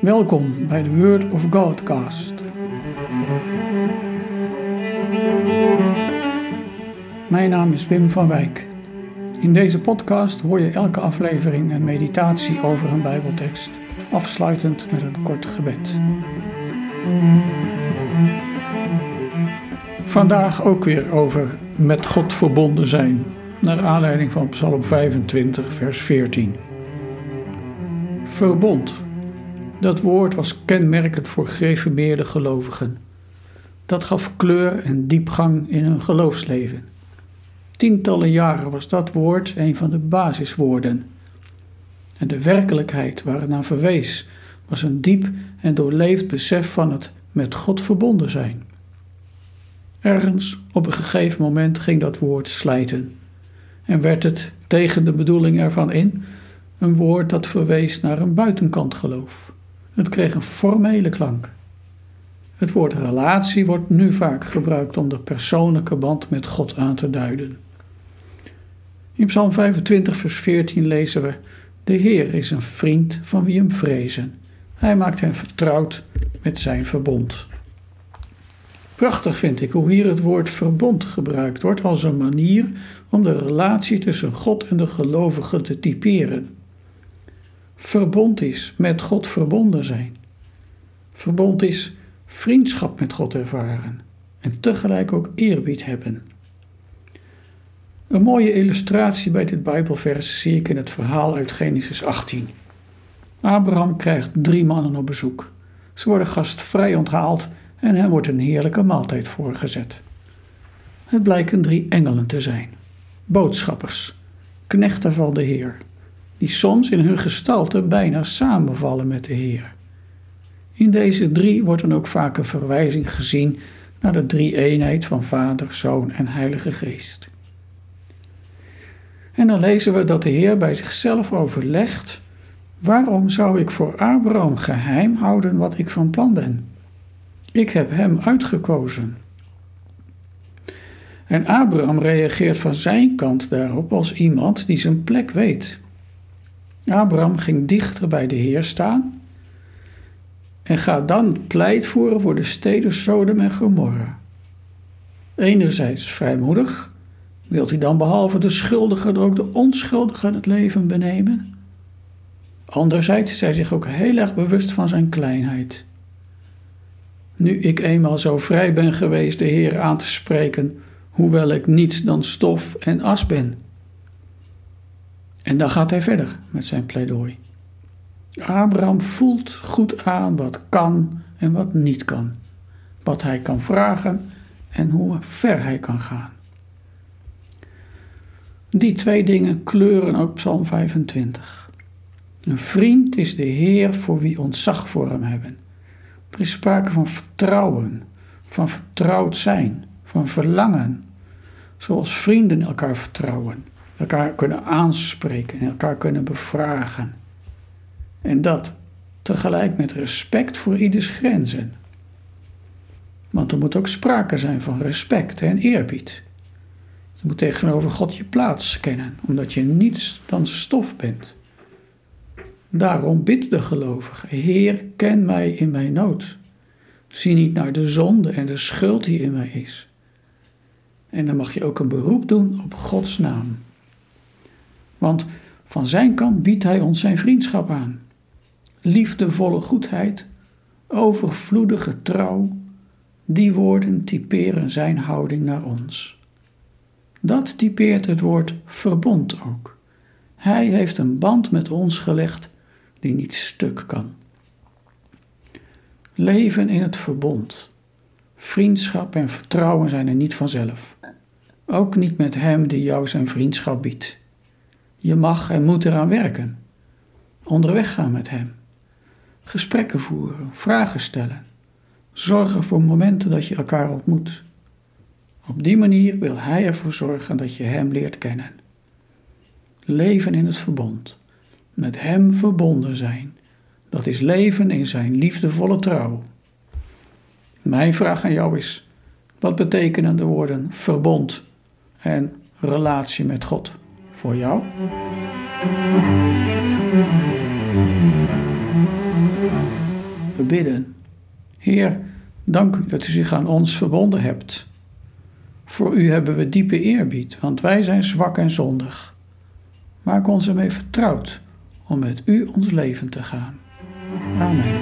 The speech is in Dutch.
Welkom bij de Word of Godcast. Mijn naam is Wim van Wijk. In deze podcast hoor je elke aflevering een meditatie over een Bijbeltekst, afsluitend met een kort gebed. Vandaag ook weer over met God verbonden zijn, naar aanleiding van Psalm 25, vers 14. Verbond. Dat woord was kenmerkend voor gereformeerde gelovigen. Dat gaf kleur en diepgang in hun geloofsleven. Tientallen jaren was dat woord een van de basiswoorden. En de werkelijkheid waar naar verwees was een diep en doorleefd besef van het met God verbonden zijn. Ergens op een gegeven moment ging dat woord slijten en werd het tegen de bedoeling ervan in een woord dat verwees naar een buitenkant geloof. Het kreeg een formele klank. Het woord relatie wordt nu vaak gebruikt om de persoonlijke band met God aan te duiden. In Psalm 25, vers 14 lezen we: De Heer is een vriend van wie hem vrezen. Hij maakt hen vertrouwd met zijn verbond. Prachtig vind ik hoe hier het woord verbond gebruikt wordt als een manier om de relatie tussen God en de gelovigen te typeren. Verbond is met God verbonden zijn. Verbond is vriendschap met God ervaren en tegelijk ook eerbied hebben. Een mooie illustratie bij dit Bijbelvers zie ik in het verhaal uit Genesis 18. Abraham krijgt drie mannen op bezoek. Ze worden gastvrij onthaald en hem wordt een heerlijke maaltijd voorgezet. Het blijken drie engelen te zijn, boodschappers, knechten van de Heer, die soms in hun gestalte bijna samenvallen met de Heer. In deze drie wordt dan ook vaak een verwijzing gezien naar de drie-eenheid van Vader, Zoon en Heilige Geest. En dan lezen we dat de Heer bij zichzelf overlegt: Waarom zou ik voor Abraham geheim houden wat ik van plan ben? Ik heb hem uitgekozen. En Abraham reageert van zijn kant daarop als iemand die zijn plek weet. Abraham ging dichter bij de Heer staan en gaat dan pleit voeren voor de steden Sodom en Gomorra. Enerzijds vrijmoedig, wilt hij dan behalve de schuldigen ook de onschuldigen het leven benemen? Anderzijds is hij zich ook heel erg bewust van zijn kleinheid. Nu ik eenmaal zo vrij ben geweest de Heer aan te spreken, hoewel ik niets dan stof en as ben. En dan gaat hij verder met zijn pleidooi. Abraham voelt goed aan wat kan en wat niet kan, wat hij kan vragen en hoe ver hij kan gaan. Die twee dingen kleuren ook Psalm 25. Een vriend is de Heer voor wie ontzag voor hem hebben. Er is sprake van vertrouwen, van vertrouwd zijn, van verlangen. Zoals vrienden elkaar vertrouwen, elkaar kunnen aanspreken en elkaar kunnen bevragen. En dat tegelijk met respect voor ieders grenzen. Want er moet ook sprake zijn van respect en eerbied. Je moet tegenover God je plaats kennen, omdat je niets dan stof bent. Daarom bidt de gelovige: Heer, ken mij in mijn nood. Zie niet naar de zonde en de schuld die in mij is. En dan mag je ook een beroep doen op Gods naam. Want van zijn kant biedt hij ons zijn vriendschap aan. Liefdevolle goedheid, overvloedige trouw, die woorden typeren zijn houding naar ons. Dat typeert het woord verbond ook. Hij heeft een band met ons gelegd die niet stuk kan. Leven in het verbond. Vriendschap en vertrouwen zijn er niet vanzelf. Ook niet met Hem die jou zijn vriendschap biedt. Je mag en moet eraan werken. Onderweg gaan met Hem. Gesprekken voeren, vragen stellen. Zorgen voor momenten dat je elkaar ontmoet. Op die manier wil Hij ervoor zorgen dat je Hem leert kennen. Leven in het verbond met Hem verbonden zijn. Dat is leven in Zijn liefdevolle trouw. Mijn vraag aan jou is: wat betekenen de woorden verbond en relatie met God voor jou? we bidden. Heer, dank u dat u zich aan ons verbonden hebt. Voor u hebben we diepe eerbied, want wij zijn zwak en zondig. Maak ons ermee vertrouwd om met u ons leven te gaan. Amen.